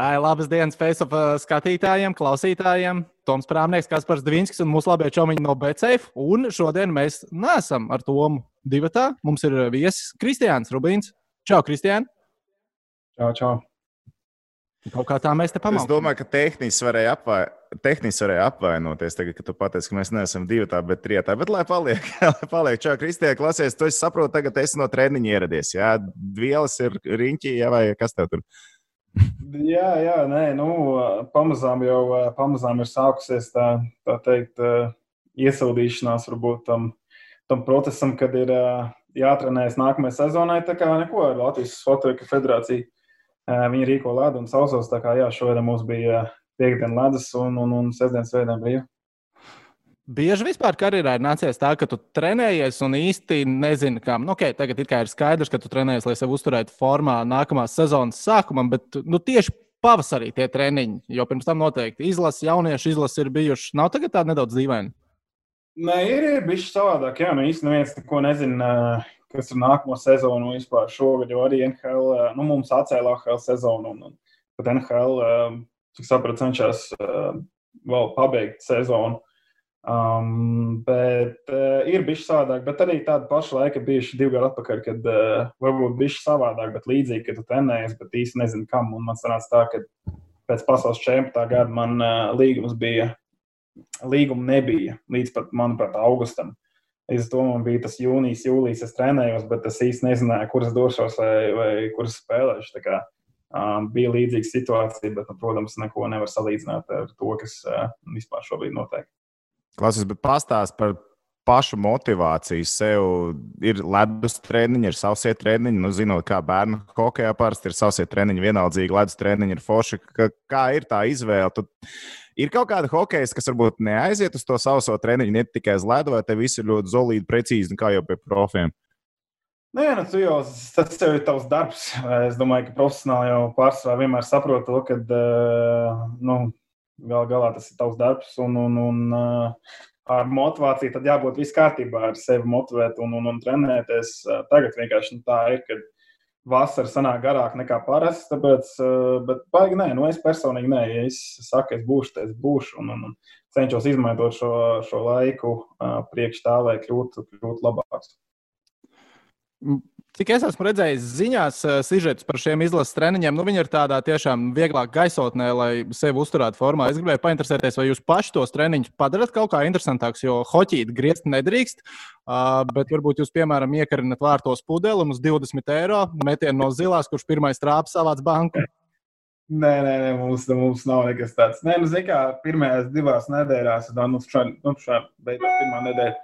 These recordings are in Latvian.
Ai, labas dienas, Facebook skatītājiem, klausītājiem. Toms Prāmnieks, Kaspars Dvīnskis un mūsu labie čomiņi no BCF. Un šodien mēs neesam ar Tomu divatā. Mums ir viesis Kristiāns Rubīns. Čau, Kristiān! Čau, čau! Kaut kā tā mēs te pamanām. Es domāju, ka tehniski varēja, apvai... tehniski varēja apvainoties, tagad, kad tu pateici, ka mēs neesam divi tā, bet trijā. Bet lai paliek, lai paliek. Čau, Kristija, klasies, tu saproti, tagad esi no treniņa ieradies. Jā, vielas ir riņķī, jā, vai kas tev tur? Jā, jā, nē, nu, pamazām jau pamazām ir sākusies tā, tā teikt, iesildīšanās varbūt tam, tam procesam, kad ir jātrenējas nākamajai sezonai. Tā kā neko ar Latvijas Fotografa federāciju Viņi rīko ledu un sausos. Tā kā jā, šodien mums bija piekdiena ledus un, un, un sestdienas svētdiena brīva. Bieži vispār karjerā ir nācies tā, ka tu trenējies un īsti nezini, kā. Nu, okay, tagad ir skaidrs, ka tu trenējies, lai sevi uzturētu formā nākamās sezonas sākumam, bet nu, tieši pavasarī tie treniņi, jo pirms tam noteikti izlases, jauniešu izlases ir bijušas. Nav tagad tā nedaudz dīvaini. Nē, ir, ir bijis savādāk. Jā, nu īstenībā neviens neko nezina kas ir nākamo sezonu vispār šogad, jo arī NHL, eh, nu, mums atcēla NHL sezonu, un, un pat NHL, eh, cik sapratu, cenšas eh, vēl pabeigt sezonu. Um, bet uh, ir bijis savādāk, bet arī tāda paša laika bijuši divi gadi atpakaļ, kad uh, varbūt bija savādāk, bet līdzīgi, ka tu trenējies, bet īsti nezinu, kam. Un man sanāca tā, ka pēc pasaules čempionāta gada man uh, līgums bija, līguma nebija līdz pat, manuprāt, augustam. To man bija tas jūnijas, jūlijas, es trenējos, bet es īsti nezināju, kuras došos vai, vai kuras spēlēšu. Kā, um, bija līdzīga situācija, bet, nu, protams, neko nevar salīdzināt ar to, kas uh, vispār šobrīd notiek. Klausies, bet pastāst par pašu motivāciju. Sev ir ledus treniņi, ir sausie treniņi. Nu, zinot, kā bērnu hokeja parasti ir sausie treniņi, vienaldzīgi ledus treniņi ir forši. Kā ir tā izvēle? Tu Ir kaut kāda hokeja, kas varbūt neaiziet uz to sauso treniņu, ne tikai uz ledu, vai te viss ir ļoti zelīgi, precīzi, kā jau pie profiem. Nē, nu, tu jau tas jau ir tavs darbs. Es domāju, ka profesionāli jau pārsvarā vienmēr saprot to, ka uh, nu, gal galā tas ir tavs darbs. Un, un, un ar motivāciju tad jābūt viss kārtībā, ar sevi motivēt un, un, un trenēties. Tagad vienkārši nu, tā ir, kad vasara sanāk garāk nekā parasti. Tāpēc, bet, baigi, nē, nu, es personīgi nē, ja es saku, es būšu, tad es būšu. Un, un, un cenšos izmantot šo, šo laiku priekš tā, lai kļūtu, kļūtu labāks. Cik es esmu redzējis ziņās, uh, sižets par šiem izlases treniņiem, nu, viņi ir tādā tiešām vieglāk gaisotnē, lai sevi uzturētu formā. Es gribēju painteresēties, vai jūs paši tos treniņus padarat kaut kā interesantākus, jo hoķīt griezt nedrīkst. Bet varbūt jūs, piemēram, iekarinat vārtos pudeli un uz 20 eiro metienu no zilās, kurš pirmais trāpa savāc banku. Nē, nē, nē mums, mums nav nekas tāds. Nē, nu, zināmā mērā, pirmajās divās nedēļās, tad nu, šādi nu, beidzās pirmā nedēļa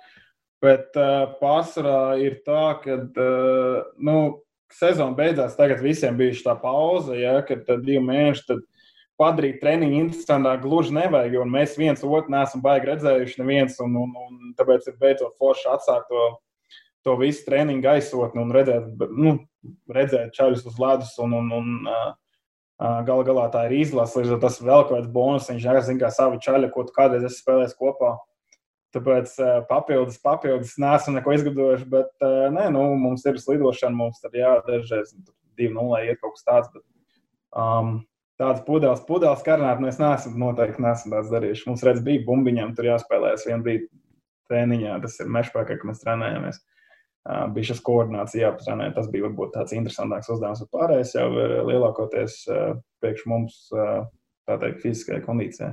Bet uh, pārsvarā ir tā, ka uh, nu, sezona beidzās, tagad visiem bija šī pauze, ja, kad divi mēneši padarīt treniņu interesantāk gluži nevajag, jo mēs viens otru neesam baigi redzējuši, neviens, un, un, un tāpēc ir beidzot forši atsākt to, to visu treniņu gaisotni un redzēt, nu, redzēt čaļus uz ledus. Un, un, un, uh, Galu galā tā ir izlase, līdz ar to tas vēl kaut kāds bonus. Viņš arī zina, kā savi čaļi, ko tu kādreiz esi spēlējis kopā. Tāpēc papildus, papildus nesam neko izgudrojuši, bet nē, nu, mums ir slidošana, mums tur jādažreiz 2-0 iet kaut kas tāds. Bet, um, tāds pudeles, pudeles karnāt mēs neesam noteikti neesam tāds darījuši. Mums redz, bija bumbiņām, tur jāspēlējas vien bija treniņā, tas ir mešpēkā, ka mēs trenējamies. Uh, bija šis koordinācija jāpatrenē, tas bija varbūt tāds interesantāks uzdevums, bet pārējais jau ir lielākoties uh, priekš mums, uh, tā teikt, fiziskajai kondīcijai.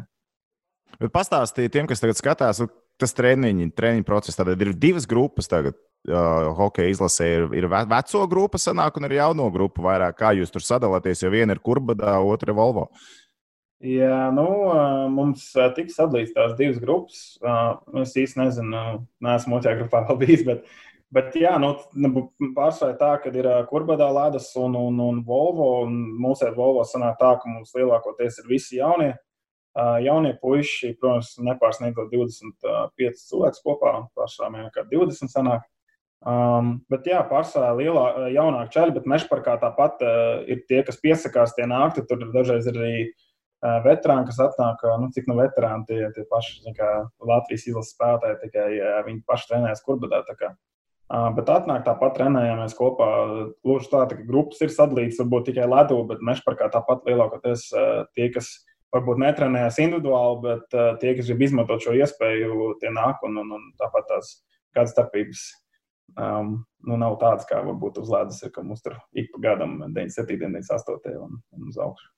Bet pastāstiet tiem, kas tagad skatās, tas treniņi, treniņu process. Tad ir divas grupas tagad. Uh, hokeja izlasē ir, ir veco grupa, sanāk, un ir jauno grupu vairāk. Kā jūs tur sadalāties? Jo viena ir kurbadā, otra ir Volvo. Jā, nu, mums tika sadalīts tās divas grupas. Es īsti nezinu, neesmu otrajā grupā vēl bijis, bet, bet jā, nu, nu pārsvarā tā, ka ir kurbadā ledus un, un, un Volvo. Un mums ar Volvo sanāk tā, ka mums lielākoties ir visi jaunie Jaunie puiši, protams, nepārsniedzot 25 cilvēkus kopā, jau kā 20 sanāk. Um, bet, jā, pārsvarā lielā, jaunāka ceļa, bet mežparkā tāpat uh, ir tie, kas piesakās, tie nāk. Tur dažreiz ir arī uh, veterāni, kas atnāk, nu, cik nu veterāni tie, tie paši kā, Latvijas izlases spēlētāji, tikai uh, viņi paši trenējas kurbadā. Bet atnāk tāpat trenējāmies kopā. Gluži tā, ka grupas ir sadalītas, varbūt tikai ledū, bet mežparkā tāpat lielākoties tie, kas varbūt netrenējas individuāli, bet tie, kas grib izmantot šo iespēju, tie nāk un, un, un tāpat tās kādas starpības. Um, nu, nav tādas, kā varbūt uz ledus ir, ka mums tur ik pa gadam 97, 98 un, un uz augšu.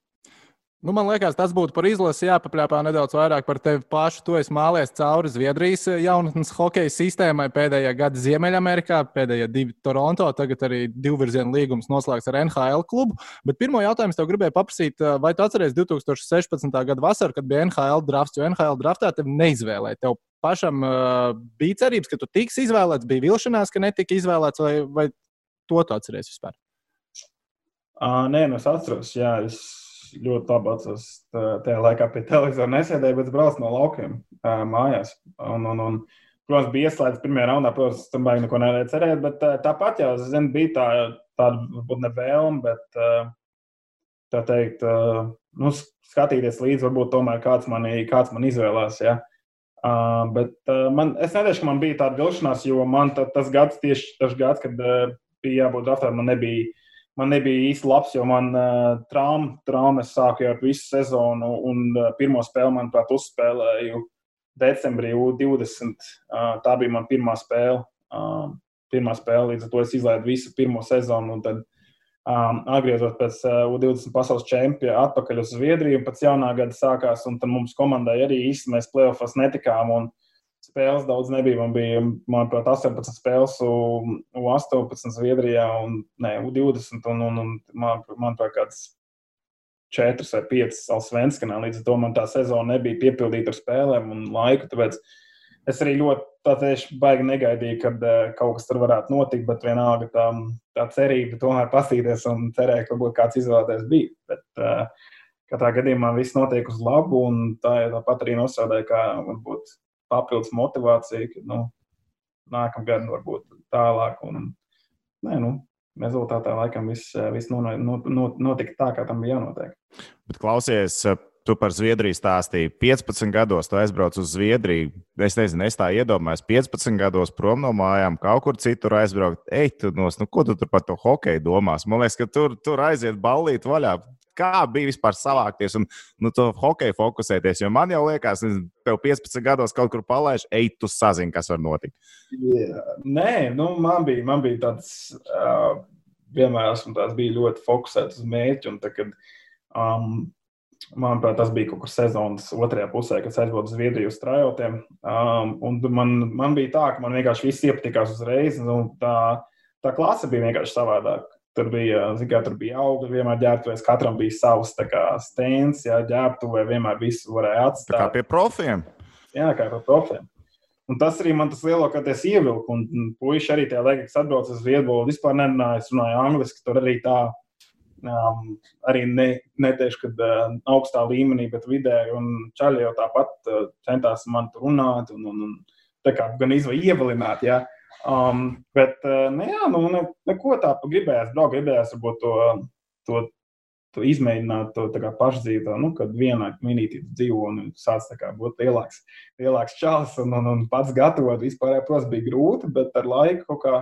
Nu, man liekas, tas būtu par izlasi jāpapļāpā nedaudz vairāk par tevi pašu. Tu esi mālies cauri Zviedrijas jaunatnes hokeja sistēmai pēdējā gada Ziemeļamerikā, pēdējie divi Toronto, tagad arī divvirzienu līgums noslēgts ar NHL klubu. Bet pirmo jautājumu tev gribēju paprasīt, vai tu atceries 2016. gada vasaru, kad bija NHL drafts, jo NHL draftā tev neizvēlēja. Tev pašam uh, bija cerības, ka tu tiks izvēlēts, bija vilšanās, ka netika izvēlēts, vai, vai to tu atceries vispār? Uh, nē, nu es atceros, jā. Es ļoti labi atceros. Tajā laikā pie televizora nesēdēju, bet braucu no laukiem mājās. Un, un, un, protams, bija ieslēgts pirmajā raundā, protams, tam baigi neko nevarēja cerēt. Bet tāpat jau, zinu, bija tā, tāda, varbūt ne vēlme, bet tā teikt, nu, skatīties līdzi, varbūt tomēr kāds man, kāds man izvēlās. Ja? Uh, bet uh, man, es nedomāju, ka man bija tāda vilšanās, jo man tā, tas gads, tieši tas gads, kad uh, bija jābūt draftā, man nebija man nebija īsti labs, jo man uh, trauma, traumas sāka jau visu sezonu, un uh, pirmo spēli, manuprāt, uzspēlēju decembrī, 20. Uh, tā bija mana pirmā spēle. Uh, pirmā spēle, līdz ar to es izlaidu visu pirmo sezonu, tad um, atgriezos pēc uh, U20 pasaules čempiona atpakaļ uz Zviedriju, pēc jaunā gada sākās, un tad mums komandai arī īsti mēs playoffs netikām. Un, spēles daudz nebija. Man bija, manuprāt, 18 spēles, U18 Zviedrijā un ne, U20. Un, un, un man, manuprāt, kāds 4 vai 5 Alsvenskanā. Līdz ar to man tā sezona nebija piepildīta ar spēlēm un laiku. Tāpēc es arī ļoti tieši baigi negaidīju, kad uh, kaut kas tur varētu notikt, bet vienalga tā, tā cerība tomēr pasīties un cerēja, ka varbūt kāds izvēlēties bija. Bet, uh, Katrā gadījumā viss notiek uz labu, un tā ir tāpat arī nosādīja, kā varbūt papildus motivācija, ka nu, nākamā gada varbūt tālāk. Un, nē, nu, rezultātā laikam viss, viss notika tā, kā tam bija jānotiek. Bet klausies, Tu par Zviedriju stāstīji. 15 gados tu aizbrauc uz Zviedriju. Es nezinu, es tā iedomājos, 15 gados prom no mājām, kaut kur citur aizbraukt. Ej, tu nos, nu, ko tu tur par to hokeju domās? Man liekas, ka tur, tur aiziet ballīt vaļā kā bija vispār savākties un nu, to hokeju fokusēties. Jo man jau liekas, ka tev 15 gados kaut kur palaiž, ej, tu sazini, kas var notikt. Yeah. Nē, nu, man bija, man bija tāds, uh, vienmēr esmu tāds bija ļoti fokusēts uz mērķi. Un, tā, kad, um, Manuprāt, tas bija kaut kur sezonas otrajā pusē, kad aizbraucu uz Zviedriju uz trajotiem. Um, man, man bija tā, ka man vienkārši viss iepatikās uzreiz. Tā, tā klase bija vienkārši savādāka. Tur bija, kā, tur bija auga, vienmēr ģērbtuvēs, katram bija savs stends, jā, ģērbtuvē vienmēr visu varēja atstāt. Tā kā pie profiem. Jā, kā pie profiem. Un tas arī man tas lielākoties ievilka. Un, puiši arī tajā laikā, kad atbraucu uz Vietbolu, vispār nerunāju, es runāju angliski, tur arī tā. Um, arī ne, netieši, kad uh, augstā līmenī, bet vidēji. Un čaļi jau tāpat uh, centās man tur runāt un, un, un tā kā gan izvēlēt, ievilināt. Ja. Um, bet, uh, nu, jā, nu, ne, neko tādu gribējās, braukt, gribējās varbūt to, to, to izmēģināt, to pašdzīvot, nu, kad vienā minūtē dzīvo un sāc būt lielāks, lielāks čels un, un, un pats gatavot. Vispār, protams, bija grūti, bet ar laiku kaut kā.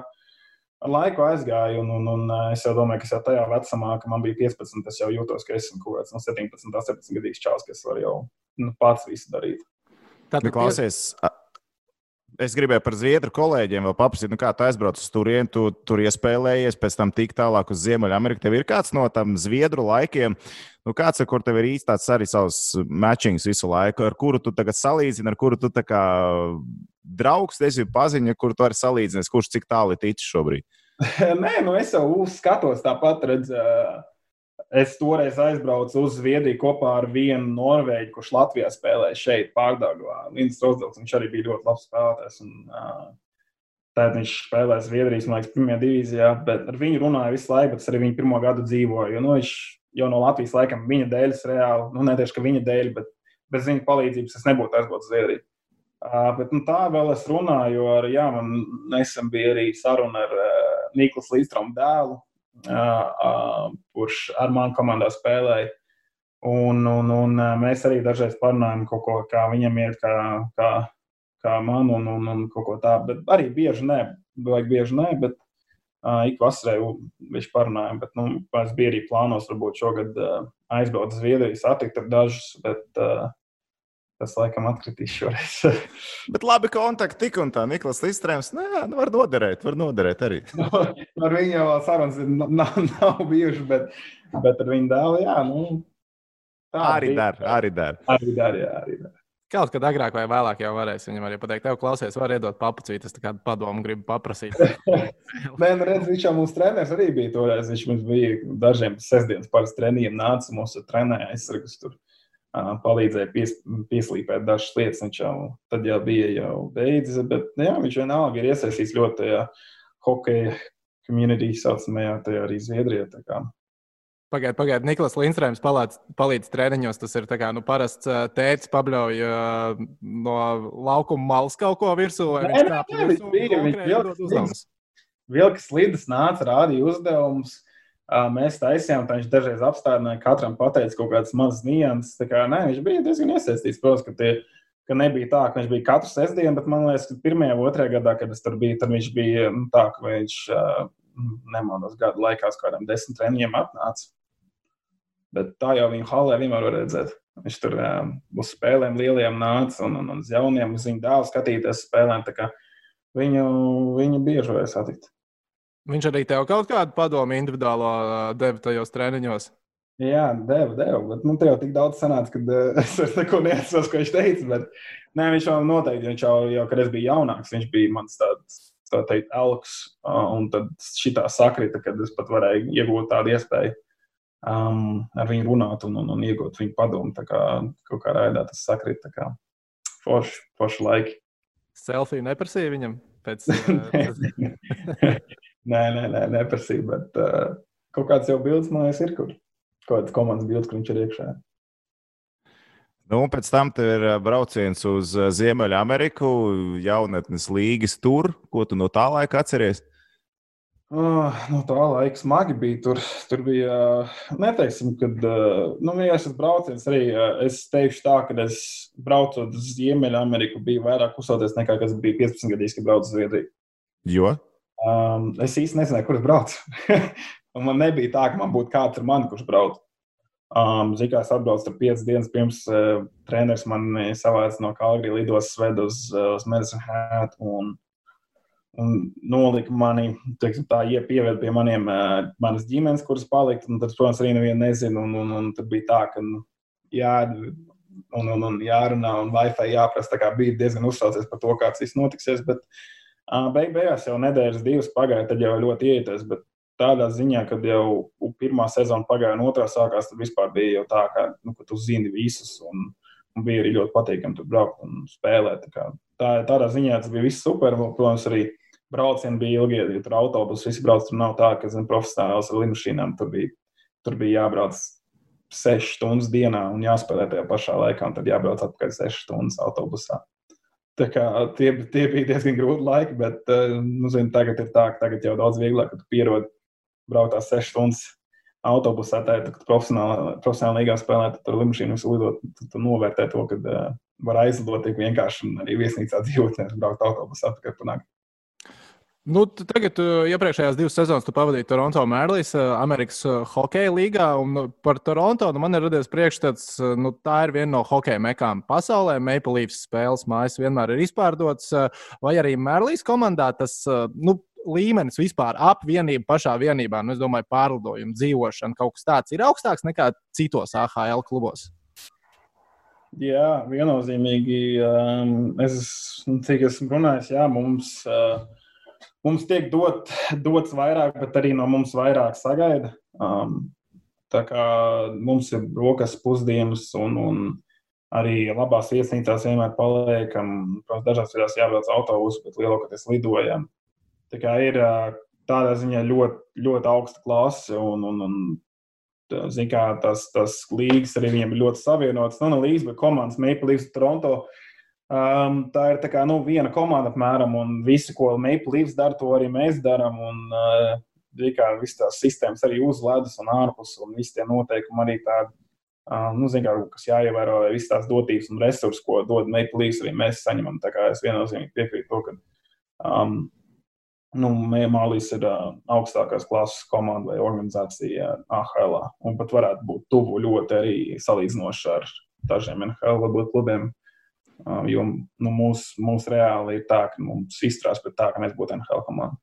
Ar laiku aizgāju, un, un, un es jau domāju, ka jau tajā vecumā, kad man bija 15, es jau jūtos, ka esmu kaut kāds no 17, 18 gadīgs čels, kas var jau nu, pats visu darīt. Tātad, klausies, Es gribēju par zviedru kolēģiem vēl paprasīt, nu kā tu aizbrauc uz turieni, tu tur iespēlējies, pēc tam tik tālāk uz Ziemeļameriku. Tev ir kāds no tam zviedru laikiem, nu kāds, kur tev ir īstāts arī savs matchings visu laiku, ar kuru tu tagad salīdzini, ar kuru tu tā kā draugs, esi paziņa, kur tu arī salīdzinies, kurš cik tālu ir ticis šobrīd? Nē, nu es jau uzskatos tāpat redzēju Es toreiz aizbraucu uz Zviedriju kopā ar vienu norvēģi, kurš Latvijā spēlēja šeit, Rozdels, viņš arī bija ļoti labs spēlētājs. Un, uh, Tad viņš spēlēja Zviedrijas, man liekas, pirmajā divīzijā, ar viņu runāja visu laiku, bet es arī viņu pirmo gadu dzīvoju. Nu, viņš jau no Latvijas laikam viņa dēļ, reāli, nu, ne tieši viņa dēļ, bet bez viņa palīdzības es nebūtu aizbraucis uz Zviedriju. Uh, bet, nu, tā vēl es runāju ar, jā, man nesen bija arī saruna ar uh, Niklas Līstromu dēlu, kurš ar mani komandā spēlēja. Un, un, un mēs arī dažreiz parunājam kaut ko, kā viņam iet, kā, kā, kā man, un, un, un kaut ko tādu. Bet arī bieži nē. vajag bieži nē, bet uh, ik vasarai viņš parunājām. Bet, nu, es biju arī plānos, varbūt šogad uh, aizbraukt uz Zviedriju, satikt ar dažus, bet uh, tas laikam atkritīs šoreiz. Bet labi, kontakti tik un tā. Niklas Listrēms, nē, nu var noderēt, var noderēt arī. no, ar viņu jau sarunas nav, nav bijušas, bet, bet ar viņu dēlu, jā, nu. Tā arī dara, arī dara. Arī dara, jā, arī dara. Kaut kad agrāk vai vēlāk jau varēs viņam arī pateikt, tev klausies, var iedot papucīt, es kādu padomu gribu paprasīt. Nē, nu redz, viņš jau mūsu treneris arī bija toreiz. Viņš mums bija dažiem sestdienas pāris trenījiem nāca, mūsu trenēja aizsargus tur. Palīdzēja pies, pieslīpēt dažas lietas. Viņš jau tad jau bija jau beidzis, bet nu jā, viņš vienalga ir iesaistīts ļoti tajā hokeja community, saucamajā, tajā arī Zviedrijā. Pagaidiet, pagaidiet. Niklas Lindstrēms palīdz, treniņos. Tas ir kā, nu, parasts tēvs, pabļauj no laukuma malas kaut ko virsū. Nē, nē, nē, viņš bija. Viņš vilka slīdas nāca, rādīja uzdevumus. Mēs taisījām, tā viņš dažreiz apstādināja, katram pateica kaut kādas mazas nianses. Kā, nē, viņš bija diezgan iesaistīts. Protams, ka, tie, ka nebija tā, ka viņš bija katru sestdienu, bet man liekas, ka pirmajā, otrajā gadā, kad es tur biju, tad viņš bija nu, tā, ka viņš uh, nemaldos gadu laikā uz kādiem desmit treniņiem atnāca. Bet tā jau viņa halē vienmēr var redzēt. Viņš tur um, uz spēlēm lielajām nāca un, un, un uz jauniem, uz viņu dēlu skatīties spēlēm. Viņu, viņu bieži varēja satikt. Viņš arī tev kaut kādu padomu individuālo deva tajos treniņos. Jā, deva, deva. Bet nu, tev tik daudz sanāca, ka uh, es neko neatceros, ko viņš teica. Bet, nē, viņš jau noteikti, viņš jau, jau kad es biju jaunāks, viņš bija mans tāds, tā teikt, elks. Un tad šitā sakrita, kad es pat varēju iegūt tādu iespēju um, ar viņu runāt un, un, un iegūt viņu padomu. Tā kā kaut kā raidā tas sakrit, tā kā forši, forši laiki. Selfiju neprasīja viņam pēc. nē, nē, nē, neprasīja, bet uh, kaut kāds jau bildes, man liekas, ir kur. Kaut kāds komandas bildes, kur viņš ir iekšā. Nu, pēc tam ir brauciens uz Ziemeļameriku, jaunatnes līgas tur. Ko tu no tā laika atceries? Uh, no tā laika smagi bija. Tur, tur bija, neteiksim, kad nu, tas brauciens arī. Es teikšu tā, ka es braucot uz Ziemeļameriku, biju vairāk uzsācies nekā kas bija 15 gadīs, kad braucu uz Zviedriju. Jo? Um, es īsti nezināju, kur es braucu. man nebija tā, ka man būtu kāds ar mani, kurš brauc. Um, Zinu, es atbraucu tur piecas dienas pirms uh, treneris man savāca no Kalgrija lidostas ved uz, uh, uz Medicine Hat. Un, un nolika mani, teiksim, tā iepieved pie maniem, manas ģimenes, kuras palika. Tad, protams, arī nevienu nezinu. Un, un, un tad bija tā, ka nu, jā, un, un, un jārunā, un Wi-Fi jāprasa. Tā kā bija diezgan uztraucies par to, kāds viss notiksies. Bet beig beigās jau nedēļas divas pagāja, tad jau ļoti ieties. Bet tādā ziņā, kad jau pirmā sezona pagāja un otrā sākās, tad vispār bija jau tā, ka, nu, ka tu zini visus. Un, un bija arī ļoti patīkami tur braukt un spēlēt. Tā, tā, tādā ziņā tas bija viss super. Protams, arī braucieni bija ilgi, jo tur autobusu visi brauc. Tur nav tā, ka zin, profesionāls ar lidmašīnām tur bija, tur bija jābrauc 6 stundas dienā un jāspēlē tajā pašā laikā, un tad jābrauc atpakaļ 6 stundas autobusā. Tā kā tie, tie bija diezgan grūti laiki, bet eh, nu, zin, tagad ir tā, ka tagad jau daudz vieglāk, ka tu pierodi braukt tās 6 stundas autobusā. Tā ir profesionāla, profesionāla līgā spēlē, tad tur visu lidot, tu, tu novērtē to, ka uh, var aizlidot tik vienkārši un arī viesnīcā dzīvot, nevis braukt autobusā atpakaļ panākt. Nu, tagad, uh, iepriekšējās divas sezonas, tu pavadīji Toronto Mērlīs, uh, Amerikas uh, Hokeja līgā. Par Toronto nu, man ir radies priekšstats, nu, tā ir viena no hokeja mekām pasaulē. Maple Leafs spēles mājas vienmēr ir izpārdotas. Vai arī Mērlīs komandā tas nu, līmenis vispār ap vienību pašā vienībā, nu, es domāju, pārlidojumu, dzīvošana, kaut kas tāds ir augstāks nekā citos AHL klubos. Jā, viennozīmīgi. Um, es, cik esmu runājis, jā, mums. Uh, mums tiek dot, dots vairāk, bet arī no mums vairāk sagaida. Um, tā kā mums ir rokas pusdienas un, un arī labās viesnīcās vienmēr paliekam. Protams, dažās vietās jābrauc autobusu, bet lielākoties lidojam. Tā kā ir tādā ziņā ļoti, ļoti augsta klase un, un, un Zin, kā, tas, tas līgas arī viņiem ir ļoti savienots. Nu, no līgas, bet komandas Maple Leafs Toronto Um, tā ir tā kā, nu, viena komanda, apmēram, un visu, ko Maple Leafs dara, to arī mēs darām. Un, uh, kā visas tās sistēmas arī uz ledus un ārpus, un visi tie noteikumi arī tādi, uh, nu, kā, kas jāievēro, vai visas tās dotības un resursi, ko dod Maple Leafs, arī mēs saņemam. Tā kā es viennozīmīgi piekrītu to, ka um, nu, Mālīs ir uh, augstākās klases komanda vai organizācija AHL. Un pat varētu būt tuvu ļoti arī salīdzinoši ar dažiem NHL klubiem. Uh, jo nu, mūsu mūs reāli ir tā, ka mums izstrādās pret tā, ka mēs būtu NHL komanda.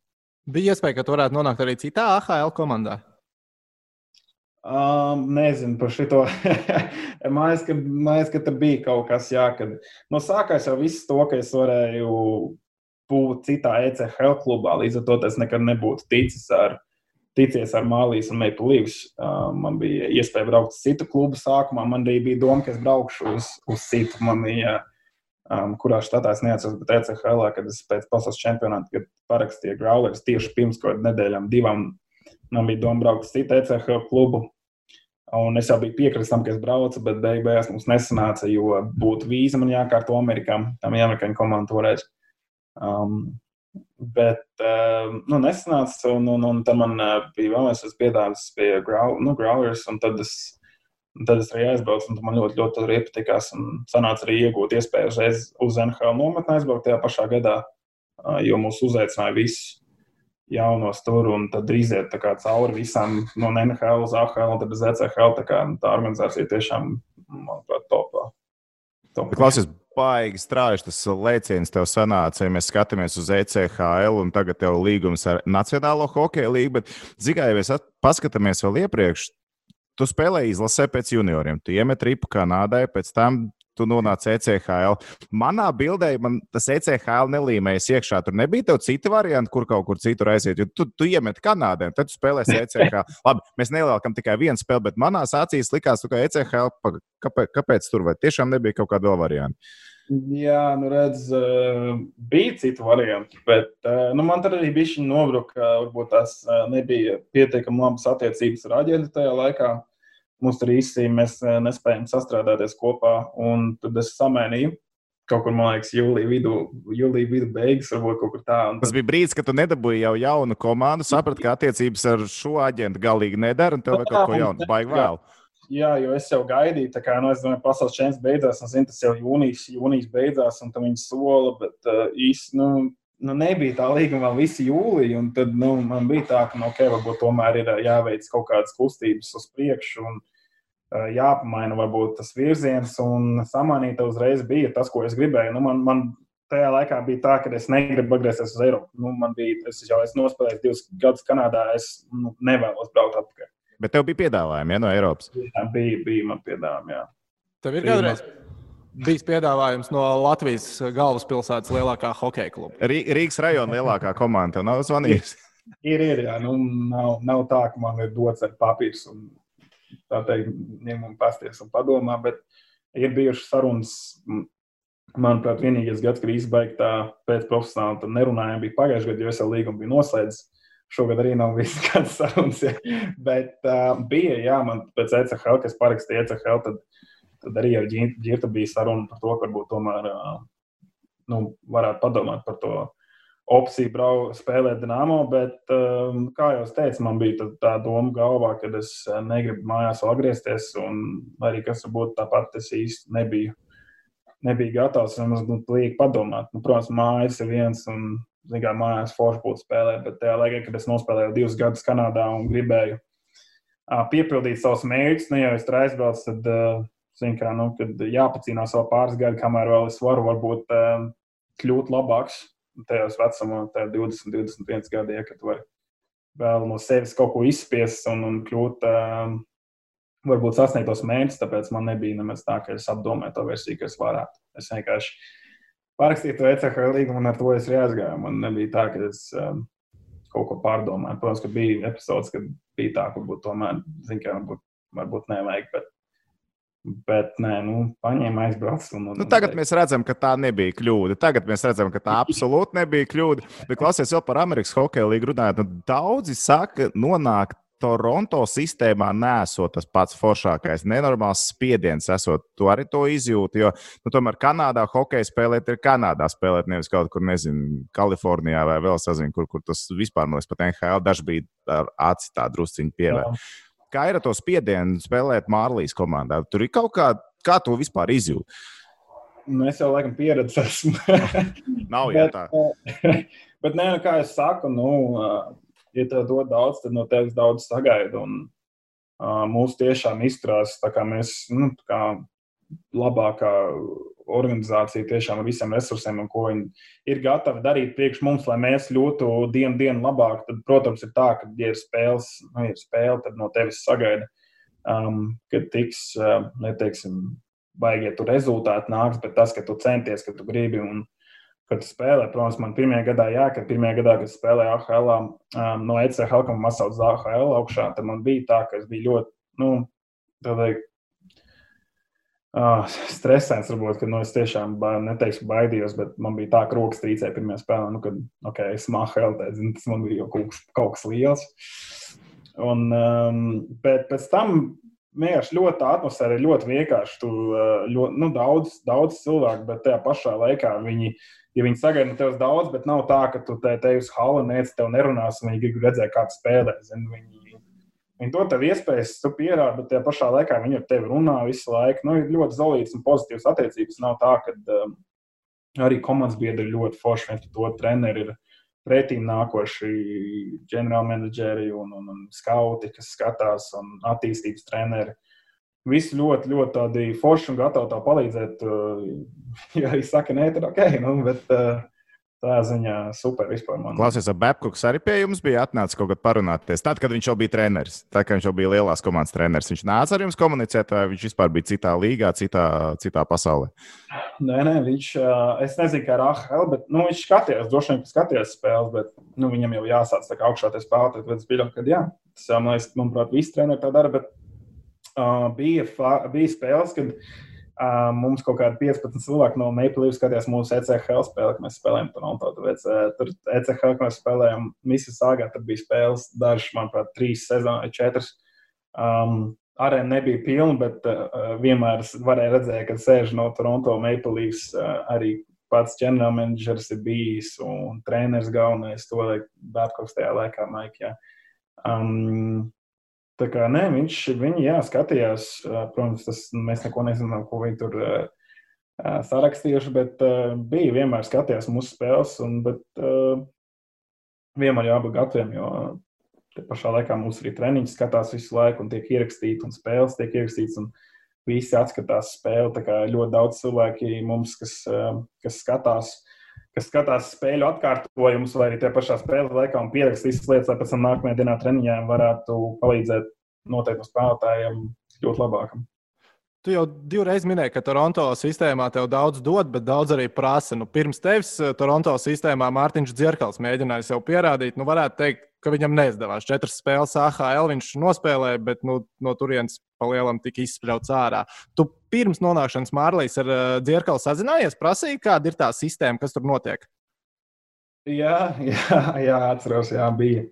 Bija iespēja, ka tu varētu nonākt arī citā AHL komandā. Um, nezinu par šo. Mājas, ka, mājas, ka tur bija kaut kas, jā, kad nu, sākās jau viss to, ka es varēju būt citā ECHL klubā. Līdz ar to es nekad nebūtu ticis ar, ticies ar Mālīs un Maple Leafs. Uh, man bija iespēja braukt uz citu klubu sākumā. Man arī bija doma, ka es braukšu uz, uz citu. Man bija, um, kurā štatā es neatceros, bet ECHL, kad es pēc pasaules čempionāta parakstīju Growlers tieši pirms kaut nedēļām, divām. Man bija doma braukt uz citu ECHL klubu. Un es jau biju piekritis tam, ka es braucu, bet beigās mums nesanāca, jo būtu vīza man jākārto Amerikā. Tam amerikāņu komanda toreiz. Um, bet um, nu, nesanāca, un, un, un tad man uh, bija vēl viens piedāvājums pie grau, nu, Growers, un tad es, un tad es arī aizbraucu, un man ļoti, ļoti tur iepatikās, un sanāca arī iegūt iespēju uzreiz uz NHL nometni aizbraukt tajā pašā gadā, jo mūs uzaicināja visus jaunos tur, un tad iziet cauri visām no NHL uz AHL tad uz ECHL. Tā, kā, tā organizācija tiešām, manuprāt, topā. Top. Klausies, baigi strājuši tas lēciens tev sanāca, ja mēs skatāmies uz ECHL un tagad tev līgums ar Nacionālo hokeja līgu, bet zigai, ja mēs paskatāmies vēl iepriekš, tu spēlēji izlasē pēc junioriem, tu iemet ripu Kanādai, pēc tam tu nonāc ECHL. Manā bildē man tas ECHL nelīmējas iekšā. Tur nebija tev cita varianta, kur kaut kur citur aiziet. Tu, tu iemet Kanādē, tad tu spēlēsi ECHL. Labi, mēs neliekam tikai vienu spēli, bet manā acīs likās, ka ECHL, kāpēc, kāpēc tur vai tiešām nebija kaut kāda vēl varianta? Jā, nu redz, bija citi varianti, bet nu, man tur arī bija šī nobruka, varbūt tās nebija pietiekami labas attiecības ar aģentu tajā laikā mums tur īsti mēs eh, nespējam sastrādāties kopā. Un tad es samēnīju kaut kur, man liekas, jūlijā vidū, jūlijā vidū beigas, varbūt kaut kur tā. Tad... Tas bija brīdis, kad tu nedabūji jau jaunu komandu, saprati, ka attiecības ar šo aģentu galīgi nedara, un tev vajag kaut ko jaunu, baigi vēl. Jā, jo es jau gaidīju, tā kā, nu, es domāju, pasaules čempions beidzās, un zinu, tas jau jūnijas, jūnijas beidzās, un tam viņi sola, bet uh, īsti, nu, nu, nebija tā līguma vēl visu jūliju, un tad, nu, man bija tā, ka, nu, ok, varbūt tomēr ir jāveic kaut kādas kustības uz priekšu, un, Eh, jāpamaina varbūt tas virziens, un samanīta uzreiz bija tas, ko es gribēju. Nu, man, man tajā laikā bija tā, ka es negribu atgriezties uz Eiropu. Nu, man bija, es jau esmu nospēlējis divus gadus Kanādā, es nu, nevēlos braukt atpakaļ. Bet tev bija piedāvājumi ja, no Eiropas? Jā, bija, bija man piedāvājumi. Jā. Tev ir kādreiz bijis piedāvājums no Latvijas galvaspilsētas lielākā hokeja kluba. Rīgas rajona lielākā komanda tev nav zvanījusi. ir, ir, jā. Nu, nav, nav tā, ka man ir dots ar papīrs un tā teikt, ņem un pasties un padomā, bet ir bijušas sarunas. Manuprāt, vienīgais gads, kad izbeigta pēc profesionāla, tad nerunājām, bija pagājušajā gadā, jo es jau līgumu biju noslēdzis. Šogad arī nav bijis kāds sarunas, ja. bet uh, bija, jā, man pēc ECHL, kas parakstīja ECHL, tad, tad arī ar Girtu bija saruna par to, ka varbūt tomēr uh, nu, varētu padomāt par to opcija brau, spēlēt Dienāmo, bet, um, kā jau teicu, man bija tā, doma galvā, ka es uh, negribu mājās atgriezties, un arī kas varbūt tāpat es īsti nebiju, nebiju gatavs nemaz nu, lieki padomāt. Nu, protams, mājas ir viens, un, zināmā mērā, mājās forši būtu spēlēt, bet tajā laikā, kad es nospēlēju divus gadus Kanādā un gribēju piepildīt savus mērķus, ne nu, jau es tur aizbraucu, tad, uh, kā, nu, jāpacīnās vēl pāris gadi, kamēr vēl es varu varbūt uh, kļūt labāks tajos vecumā, 20, 21 gadi, ja, kad var vēl no sevis kaut ko izspiest un, un kļūt, um, varbūt sasniegt tos mērķus. Tāpēc man nebija nemaz tā, ka es apdomāju to versiju, ka es varētu. Es vienkārši parakstīju to ECHL līgumu un ar to es arī aizgāju. Man nebija tā, ka es um, kaut ko pārdomāju. Protams, ka bija episods, kad bija tā, ka varbūt tomēr, zinu, ka varbūt, varbūt nevajag. Bet Bet, nē, nu, paņēma aizbraukt. Un, un, nu, tagad mēs redzam, ka tā nebija kļūda. Tagad mēs redzam, ka tā absolūti nebija kļūda. Bet, klausies, vēl par Amerikas Hokeja līniju runājot, nu, daudzi saka, nonākt Toronto sistēmā nesot tas pats foršākais, nenormāls spiediens, esot. Tu arī to izjūti. Jo, nu, tomēr Kanādā hokeja spēlēt ir Kanādā spēlēt, nevis kaut kur, nezinu, Kalifornijā vai vēl sazinu, kur, kur tas vispār, liekas, pat NHL daži bija ar aci tā drusciņu pievērst kā ir ar to spiedienu spēlēt Mārlīs komandā? Tur ir kaut kā, kā to vispār izjūt. Nu, es jau laikam pieredzēju, esmu. Nav jau tā. Bet, nē, nu, kā es saku, nu, ja tev dod daudz, tad no tevis daudz sagaida. Un, uh, mūs tiešām izturās tā kā mēs, nu, tā kā labākā organizācija tiešām ar visiem resursiem, un ko viņi ir gatavi darīt priekš mums, lai mēs ļūtu dienu dienu labāk. Tad, protams, ir tā, ka, ja ir spēles, nu, ir spēle, tad no tevis sagaida, um, ka tiks, uh, neteiksim, baigie tur rezultāti nāks, bet tas, ka tu centies, ka tu gribi un kad spēlē, protams, man pirmajā gadā, jā, kad pirmajā gadā, kad spēlēju AHL, um, no ECHL, kam masauc AHL augšā, tad man bija tā, ka es biju ļoti, nu, tādā Uh, stresēns, varbūt, ka nu, es tiešām neteikšu, baidījos, bet man bija tā, ka rokas trīcēja pirmajā spēlē, nu, kad okay, es māku LTD, tas man bija jau kaut kas, kaut kas liels. Un, um, bet pēc tam vienkārši ļoti tā atmosfēra ir ļoti vienkārša. Tu ļoti, nu, daudz, daudz cilvēku, bet tajā pašā laikā viņi, ja viņi sagaida tevis daudz, bet nav tā, ka tu te, te uz halu nec, tev nerunās, un viņi grib redzēt, kā tu spēlē. Zin, viņi, Viņi dod tev iespējas, tu pierādi, bet tajā pašā laikā viņi ar tevi runā visu laiku. Nu, ir ļoti zelīts un pozitīvs attiecības. Nav tā, ka um, arī komandas biedri ir ļoti forši. Viens to treneri ir pretīm nākoši ģenerālmenedžeri un, un, un skauti, kas skatās, un attīstības treneri. Visi ļoti, ļoti tādi forši un gatavi tā palīdzēt. Uh, ja arī saka, nē, tad ok. Nu, bet, uh, Tā ziņā super vispār. Man. Klausies, ap Babkuks arī pie jums bija atnācis kaut kad parunāties. Tad, kad viņš jau bija treneris, tad, kad viņš jau bija lielās komandas treneris, viņš nāca ar jums komunicēt, vai viņš vispār bija citā līgā, citā, citā pasaulē? Nē, nē, viņš, es nezinu, kā ar AHL, bet nu, viņš skatījās, droši vien, ka skatījās spēles, bet nu, viņam jau jāsāc tā kā augšā tie spēlētāji, tad es pieļauju, ka jā, tas, man liekas, manuprāt, visi treneri tā dara, bet uh, bija, bija spēles, kad Uh, mums kaut kādi 15 cilvēki no Maple Leafs skatījās mūsu ECHL spēli, kad mēs spēlējām Toronto. Tāpēc, uh, tur ECHL, kad mēs spēlējām Mississauga, tad bija spēles dažas, manuprāt, trīs sezonas četras. Um, Arēna nebija pilna, bet uh, vienmēr varēja redzēt, ka sēž no Toronto Maple Leafs uh, arī pats ģenerālmenedžers ir bijis un treneris galvenais to Bērkoks tajā laikā, Maikā. Um, Tā kā nē, viņš viņi, jā, skatījās, protams, tas, mēs neko nezinām, ko viņi tur sarakstījuši, bet bija vienmēr skatījās mūsu spēles, un, bet vienmēr jābūt gataviem, jo te pašā laikā mūsu arī treniņi skatās visu laiku un tiek ierakstīti, un spēles tiek ierakstīts, un visi atskatās spēli. Tā kā ļoti daudz cilvēki mums, kas, kas skatās, kas skatās spēļu atkārtojumus, vai arī tajā pašā spēles laikā un pierakst visas lietas, lai pēc tam nākamajā dienā treniņā varētu palīdzēt noteiktam spēlētājiem kļūt labākam. Tu jau divreiz minēji, ka Toronto sistēmā tev daudz dod, bet daudz arī prasa. Nu, pirms tevis eh, Toronto sistēmā Mārtiņš Dzirkals mēģināja sev pierādīt, nu, varētu teikt, ka viņam neizdevās. Četras spēles AHL viņš nospēlēja, bet nu, no turienes palielam tika izspļauts ārā. Tu pirms nonākšanas Mārlīs ar uh, Dzirkalu sazinājies, prasīja, kāda ir tā sistēma, kas tur notiek? Jā, jā, jā atceros, jā, bija.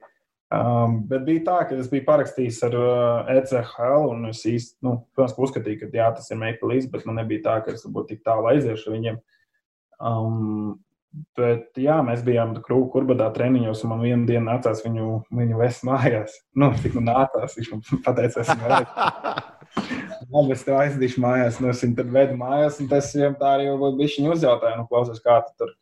Um, bet bija tā, ka es biju parakstījis ar uh, ECHL, un es īsti, nu, protams, uzskatīju, ka jā, tas ir Maple Leafs, bet man nebija tā, ka es būtu tik tālu aiziešu ar viņiem. Um, bet, jā, mēs bijām krūku kurbadā treniņos, un man vienu dienu nācās viņu, viņu vest mājās. Nu, tik nu nācās, viņš man pateica, es vajag. Labi, es tev aizdīšu mājās, nu, es viņu tad vedu mājās, un tas viņam tā arī varbūt bišķiņu uzjautāja, nu, klausies, kā tu tur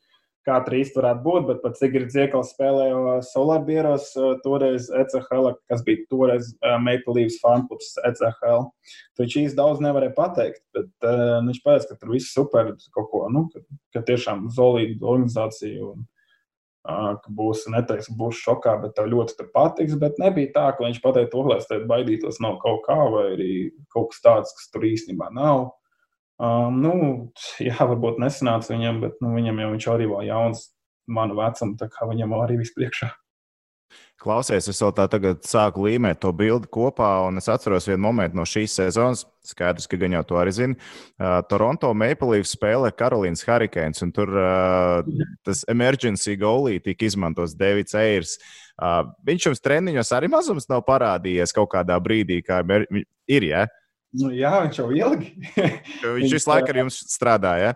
kā trīs varētu būt, bet pat Sigrids Ziekals spēlēja Solarbieros, toreiz ECHL, kas bija toreiz Maple Leafs fanklubs ECHL. Viņš īsti daudz nevarēja pateikt, bet uh, viņš pateica, ka tur viss super, kaut ko, nu, ka, ka tiešām zolīta organizācija un uh, ka būs, neteiks, būs šokā, bet tev ļoti tur patiks, bet nebija tā, ka viņš pateica to, lai es te baidītos no kaut kā vai arī kaut kas tāds, kas tur īstenībā nav. Um, nu, jā, varbūt nesanāca viņam, bet nu, viņam jau viņš arī vēl jauns, manu vecumu, tā kā viņam arī viss priekšā. Klausies, es vēl tā tagad sāku līmēt to bildi kopā, un es atceros vienu momentu no šīs sezonas. Skaidrs, ka gan jau to arī zina. Uh, Toronto Maple Leafs spēlē Karolīnas Hurricanes, un tur uh, tas emergency goalī tika izmantots Davids Eirs. Uh, viņš jums treniņos arī mazums nav parādījies kaut kādā brīdī, kā ir. Ja? Nu, jā, viņš jau ilgi. viņš visu laiku ar jums strādāja.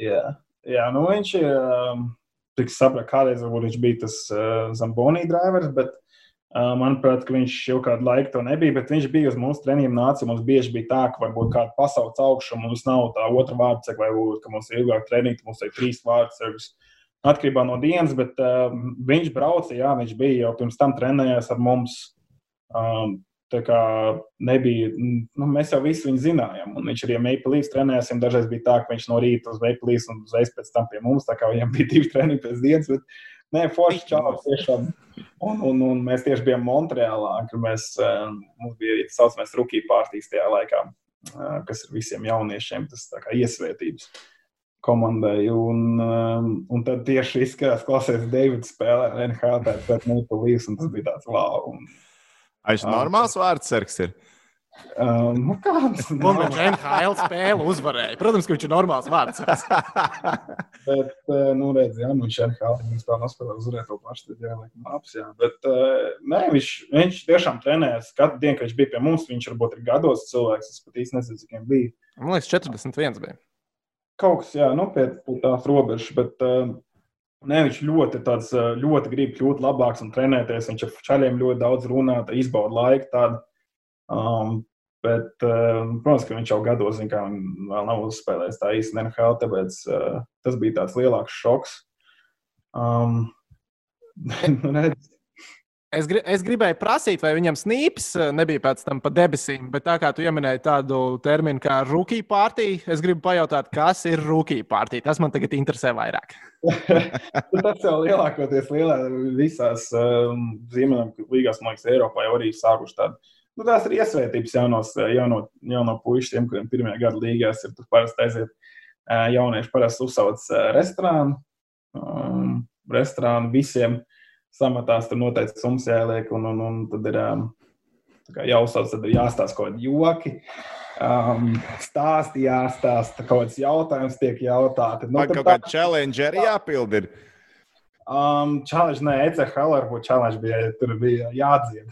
Jā, jā nu viņš ir. Um, Tik sapratu, kādreiz viņš bija tas uh, Zambonī drivers, bet uh, manuprāt, viņš jau kādu laiku to nebija. Bet viņš bija uz mūsu treniņiem nācis. Mums bieži bija tā, ka varbūt kāda pasaules augšana mums nav tā otra vārdsarga, vai varbūt, ka mums ir ilgāk treniņi, mums ir trīs vārdsargas. atkarībā no dienas, bet uh, viņš brauca, jā, viņš bija jau pirms tam trenējies ar mums. Um, nebija, nu, mēs jau visu viņu zinājām. Viņš arī Maple Leafs trenējās. Dažreiz bija tā, ka viņš no rīta uz Maple Leafs un uzreiz pēc tam pie mums. Viņam bija divi treniņi pēc dienas. Bet, nē, forši čau, tiešām. Un, un, un mēs tieši bijām Montreālā, kur mēs, mums bija tā saucamais rookie pārtīs tajā laikā, kas ir visiem jauniešiem, tas kā iesvētības komandai. Un, un tad tieši izskatās, klausies, Deivids spēlē NHL pēc Maple Leafs, un tas bija tāds wow. Un, Viņš ir normāls vārds, Serks. Ir. Um, nu kāds ir viņš NHL spēle uzvarēja? Protams, ka viņš ir normāls vārds. Bet, nu, redz, jā, nu, viņš ir NHL. Tā nospēlē uzvarēt to pašu, tad jāliek maps, jā. Bet, nē, viņš, viņš tiešām trenējas katru dienu, kad viņš bija pie mums. Viņš varbūt ir gados cilvēks, es pat īsti nezinu, cik viņam bija. Man liekas, 41 bija. Kaut kas, jā, nu, pie tās robežas, bet uh, Nē, viņš ļoti, tāds, ļoti grib kļūt labāks un trenēties. Viņš ar čaļiem ļoti daudz runā, izbauda laiku. Tādu. Um, bet, uh, protams, ka viņš jau gados kā, vēl nav uzspēlējis tā īsti NHL, tāpēc uh, tas bija tāds lielāks šoks. Um, redz, Es, gri, es gribēju prasīt, vai viņam snīps eh, nebija pēc tam pa debesīm, bet tā kā tu pieminēji tādu terminu kā rookie partija, es gribu pajautāt, kas ir rookie partija. Tas man tagad interesē vairāk. tas jau lielākoties lielā, visās um, Ziemeļamerikas liekas, Eiropā jau arī sākuši tādu. Nu, tās ir iesvētības jaunos, jauno, jauno puišiem, kuriem pirmajā gada līgās ir. Parasti aiziet uh, jaunieši, parasti uzsauc uh, restorānu. Um, restorānu visiem samatās, tur noteikti summas jāieliek, un, un, un tad ir um, jāuzsauc, tad ir jāstāsta kaut kādi joki. Um, stāsti jāstāsta, kaut kāds jautājums tiek jautāts. Nu, kaut kāda challenge arī jāpild. Um, challenge, nē, ECHL ar ko challenge bija, tur bija jādzied.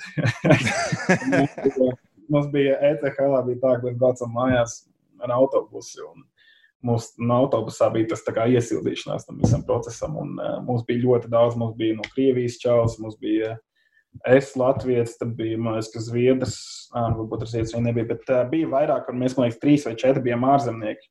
mums, bija, mums bija ECHL, bija tā, ka mēs braucam mājās ar autobusu. Un, Mums no autobusā bija tas iesildīšanās tam visam procesam. Un, uh, mums bija ļoti daudz, mums bija no Krievijas čels, mums bija es, Latvijas, tad bija liekas, Zviedrs, ah, varbūt tas vietas nebija, bet uh, bija vairāk, un mēs, man liekas, trīs vai četri bijām ārzemnieki.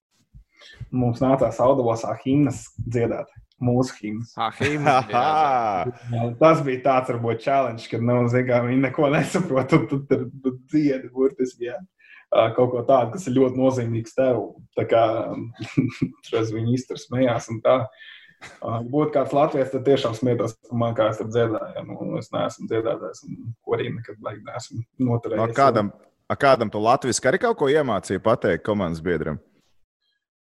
Mums nācās autobusā himnas dziedāt. Mūsu himnas. Ah, himnas tas bija tāds, varbūt, challenge, kad, nu, zinām, viņi neko nesaprot, un tu tur dziedi burtiski. Jā kaut ko tādu, kas ir ļoti nozīmīgs tev. Tā kā reiz viņi iztur smējās un tā. Ja būtu kāds Latvijas, tad tiešām smietos par mani, kā es tur dziedāju. Nu, es neesmu dziedātājs, un ko arī nekad baigi neesmu noturējis. No kādam, kādam tu Latvijas arī kaut ko iemācīji pateikt komandas biedram?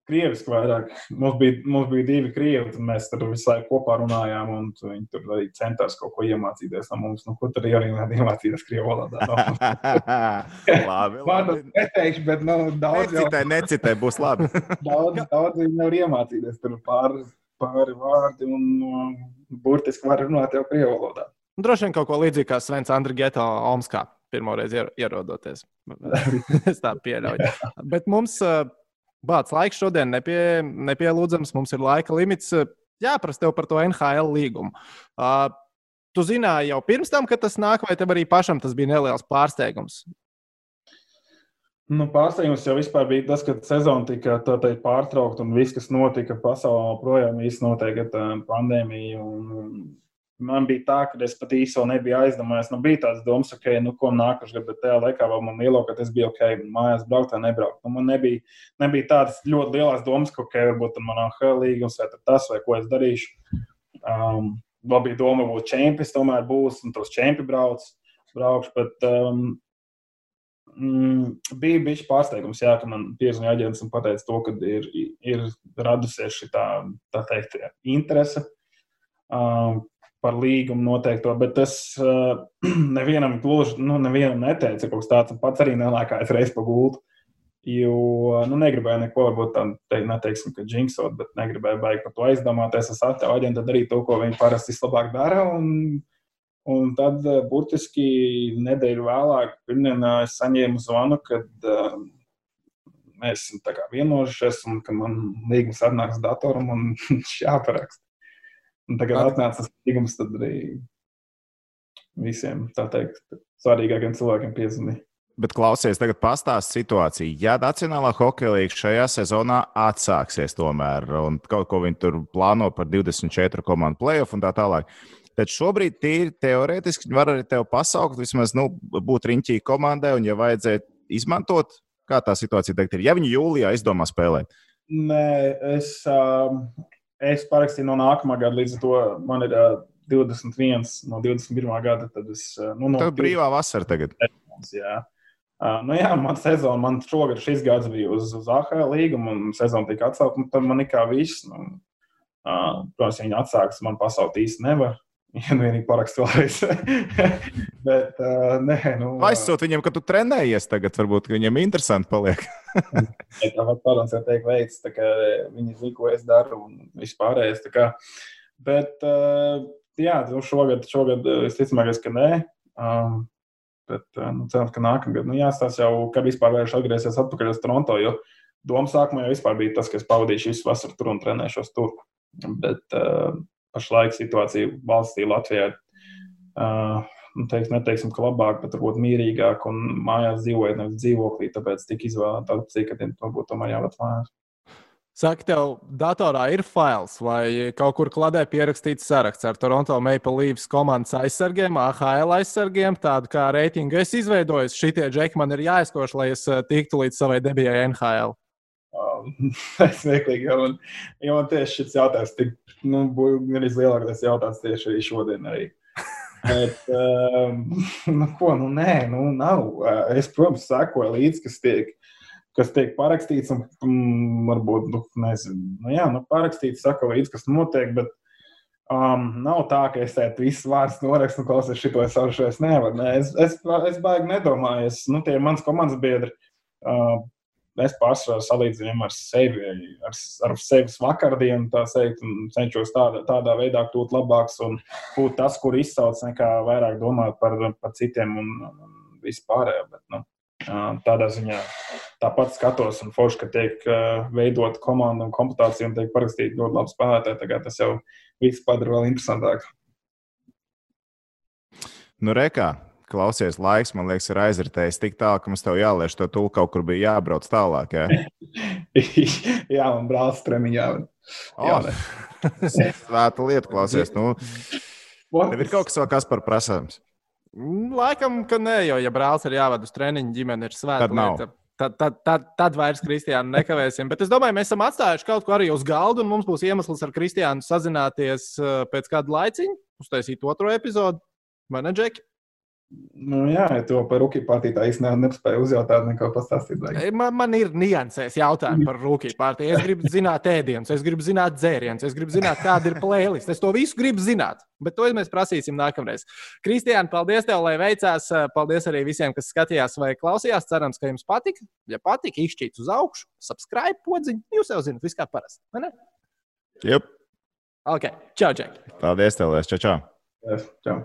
Krieviski vairāk. Mums bija, mums bija divi krievi, tad mēs tur visu laiku kopā runājām, un viņi tur arī centās kaut ko iemācīties no mums. Nu, ko tur arī iemācīties krievu valodā? Labi, labi. Neteikšu, bet nu, daudz necitē, jau... necitē, būs labi. daudz, daudz viņi nevar iemācīties tur pāri, pāri vārdi, un um, burtiski var runāt jau krievu valodā. Droši vien kaut ko līdzīgu kā Svens Andrigeto Omskā pirmo reizi ierodoties. es tā pieļauju. Bet mums Bācis laiks šodien nepie, nepielūdzams, mums ir laika limits. Jāprasa tev par to NHL līgumu. Uh, tu zināji jau pirms tam, ka tas nāk, vai tev arī pašam tas bija neliels pārsteigums? Nu, pārsteigums jau bija tas, ka sezona tika teikt, pārtraukta un viss, kas notika pasaulē, joprojām īstenībā notiek ar pandēmiju. Un, man bija tā, ka es pat īsi nebiju aizdomājies. Nu, bija tāds domas, ok, nu, ko nākamā gada, bet tajā laikā vēl man lielo, ka tas bija ok, mājās braukt vai nebraukt. Nu, man nebija, nebija tādas ļoti lielas domas, ka, ok, varbūt man ir līgums vai tas, vai ko es darīšu. Um, vēl bija doma, ka čempions tomēr būs, un tos čempions brauc, braukšu. Bet, um, mm, bija bijis pārsteigums, jā, ka man piezvanīja aģents un teica, to, ka ir, ir radusies šī tā, tā teikt, interese. Um, par līgumu noteikto, bet tas uh, nevienam gluži nu, nevienam neteica kaut kas tāds. Pats arī nelēkājās reizes pa gultu. Jo nu, negribēju neko, varbūt tādu te, neteiksim, ka jinxot, bet negribēju baigi par to aizdomāties. Es atļauju aģentam darīt to, ko viņi parasti vislabāk dara. Un, un tad uh, burtiski nedēļu vēlāk, pirmdienā es saņēmu zvanu, kad uh, mēs esam vienojušies un ka man līgums atnāks datoram un jāparaksta. Un tagad atnāca tas līgums, tad arī visiem, tā teikt, svarīgākiem cilvēkiem piezvanīja. bet klausies, tagad pastāst situāciju. Ja Nacionālā hokeja līnija šajā sezonā atsāksies tomēr, un kaut ko viņi tur plāno par 24 komandu playoff un tā tālāk, tad šobrīd tīri teorētiski var arī tevi pasaukt, vismaz nu, būt riņķī komandai, un ja vajadzētu izmantot, kā tā situācija tagad ir, ja viņi jūlijā izdomā spēlēt. Nē, es, um, es parakstīju no nākamā gada, līdz ar to man ir uh, 21 no 21. gada. Tad es nu, no Tev brīvā vasara tagad. Jā. Uh, nu jā, man sezona, man šogad šis gads bija uz, uz AHL līgumu, un sezona tika atcelta. Tad man ir kā viss. Nu, uh, protams, ja viņi atsāks, man pasaukt īsti nevar. Ja nu vienīgi parakstu vēlreiz. Bet, uh, nē, nu. Aizsūt viņiem, ka tu trenējies tagad, varbūt viņiem interesanti paliek. Tāpat, protams, jau teikt veids, kā viņi zina, ko es daru un vispārējais. Bet, uh, jā, nu šogad, šogad visticamākais, ka nē. Um, Bet nu, cerams, ka nākamgad nu, jāstāsta jau, kad vispār vērš atgriezties atpakaļ uz Toronto. Jo doma sākumā jau vispār bija tas, ka es pavadīšu visu vasaru tur un trenēšos tur. Bet uh, pašlaik situācija valstī Latvijā uh, nu, teiks, neteiksim, ka labāk, bet varbūt mierīgāk un mājās dzīvojot nevis dzīvoklī. Tāpēc tika izvēlēta opcija, ka būtu tomēr jābūt mājās. Saka, tev datorā ir fails vai kaut kur kladē pierakstīts saraksts ar Toronto Maple Leafs komandas aizsargiem, AHL aizsargiem, tādu kā reitingu es izveidoju. Šitie džeki man ir jāizkoš, lai es tiktu līdz savai debijai NHL. Smieklīgi, jo man, jo man tieši šis jautājums tik, nu, gan izlielākais jautājums tieši arī šodien. Arī. Bet, um, nu, ko, nu, nē, nu, nav. Es, protams, sekoju līdzi, kas tiek kas tiek parakstīts, un mm, varbūt, nu, nezinu, nu, jā, nu, parakstīts, saka līdzi, kas notiek, bet um, nav tā, ka es tādu visu vārdu norakstu, un klausies šito es savu es nevaru. Ne? Es, es, es baigi nedomāju, es, nu, tie mans komandas biedri. Uh, es pārsvarā salīdzinu ar sevi, ar, ar sevis vakardienu, tā teikt, un cenšos tādā, tādā veidā kļūt labāks un būt tas, kur izsauc, nekā vairāk domāt par, par citiem un, un vispārējo. Bet, nu, Tādā ziņā tāpat skatos, un forši, ka tiek veidota komanda un komputācija un tiek parakstīti ļoti labi spēlētāji. Tagad tas jau viss padara vēl interesantāk. Nu, rekā, klausies, laiks, man liekas, ir aizritējis tik tālu, ka mums tev jāliež to tūlīt, kaut kur bija jābrauc tālāk. Jā, jā man brālis treniņā. Oh, Svēta lieta, klausies. Nu, tev ir kaut kas vēl kas par prasības. Mm, laikam, ka nē, jo, ja brālis ir jāvada uz treniņu, ģimene ir svēta Tad nav. lieta. Tad, tad, tad, tad vairs Kristiānu nekavēsim. Bet es domāju, mēs esam atstājuši kaut ko arī uz galda, un mums būs iemesls ar Kristiānu sazināties uh, pēc kāda laiciņa, uztaisīt otro epizodu. Vai ne, Džeki? Nu, jā, ja to par rookie partiju tā īstenībā nespēju uzjautāt, neko pastāstīt. Man, man ir niansēs jautājumi par rookie partiju. Es gribu zināt ēdienus, es gribu zināt dzērienus, es gribu zināt, kāda ir playlist. Es to visu gribu zināt, bet to mēs prasīsim nākamreiz. Kristiāna, paldies tev, lai veicās. Paldies arī visiem, kas skatījās vai klausījās. Cerams, ka jums patika. Ja patika, izšķīt uz augšu, subscribe podziņu. Jūs jau zināt, viss kā parasti. Yep. Ok, čau, Džek. Paldies, tev, Lies. Čau, čau. Yes, čau.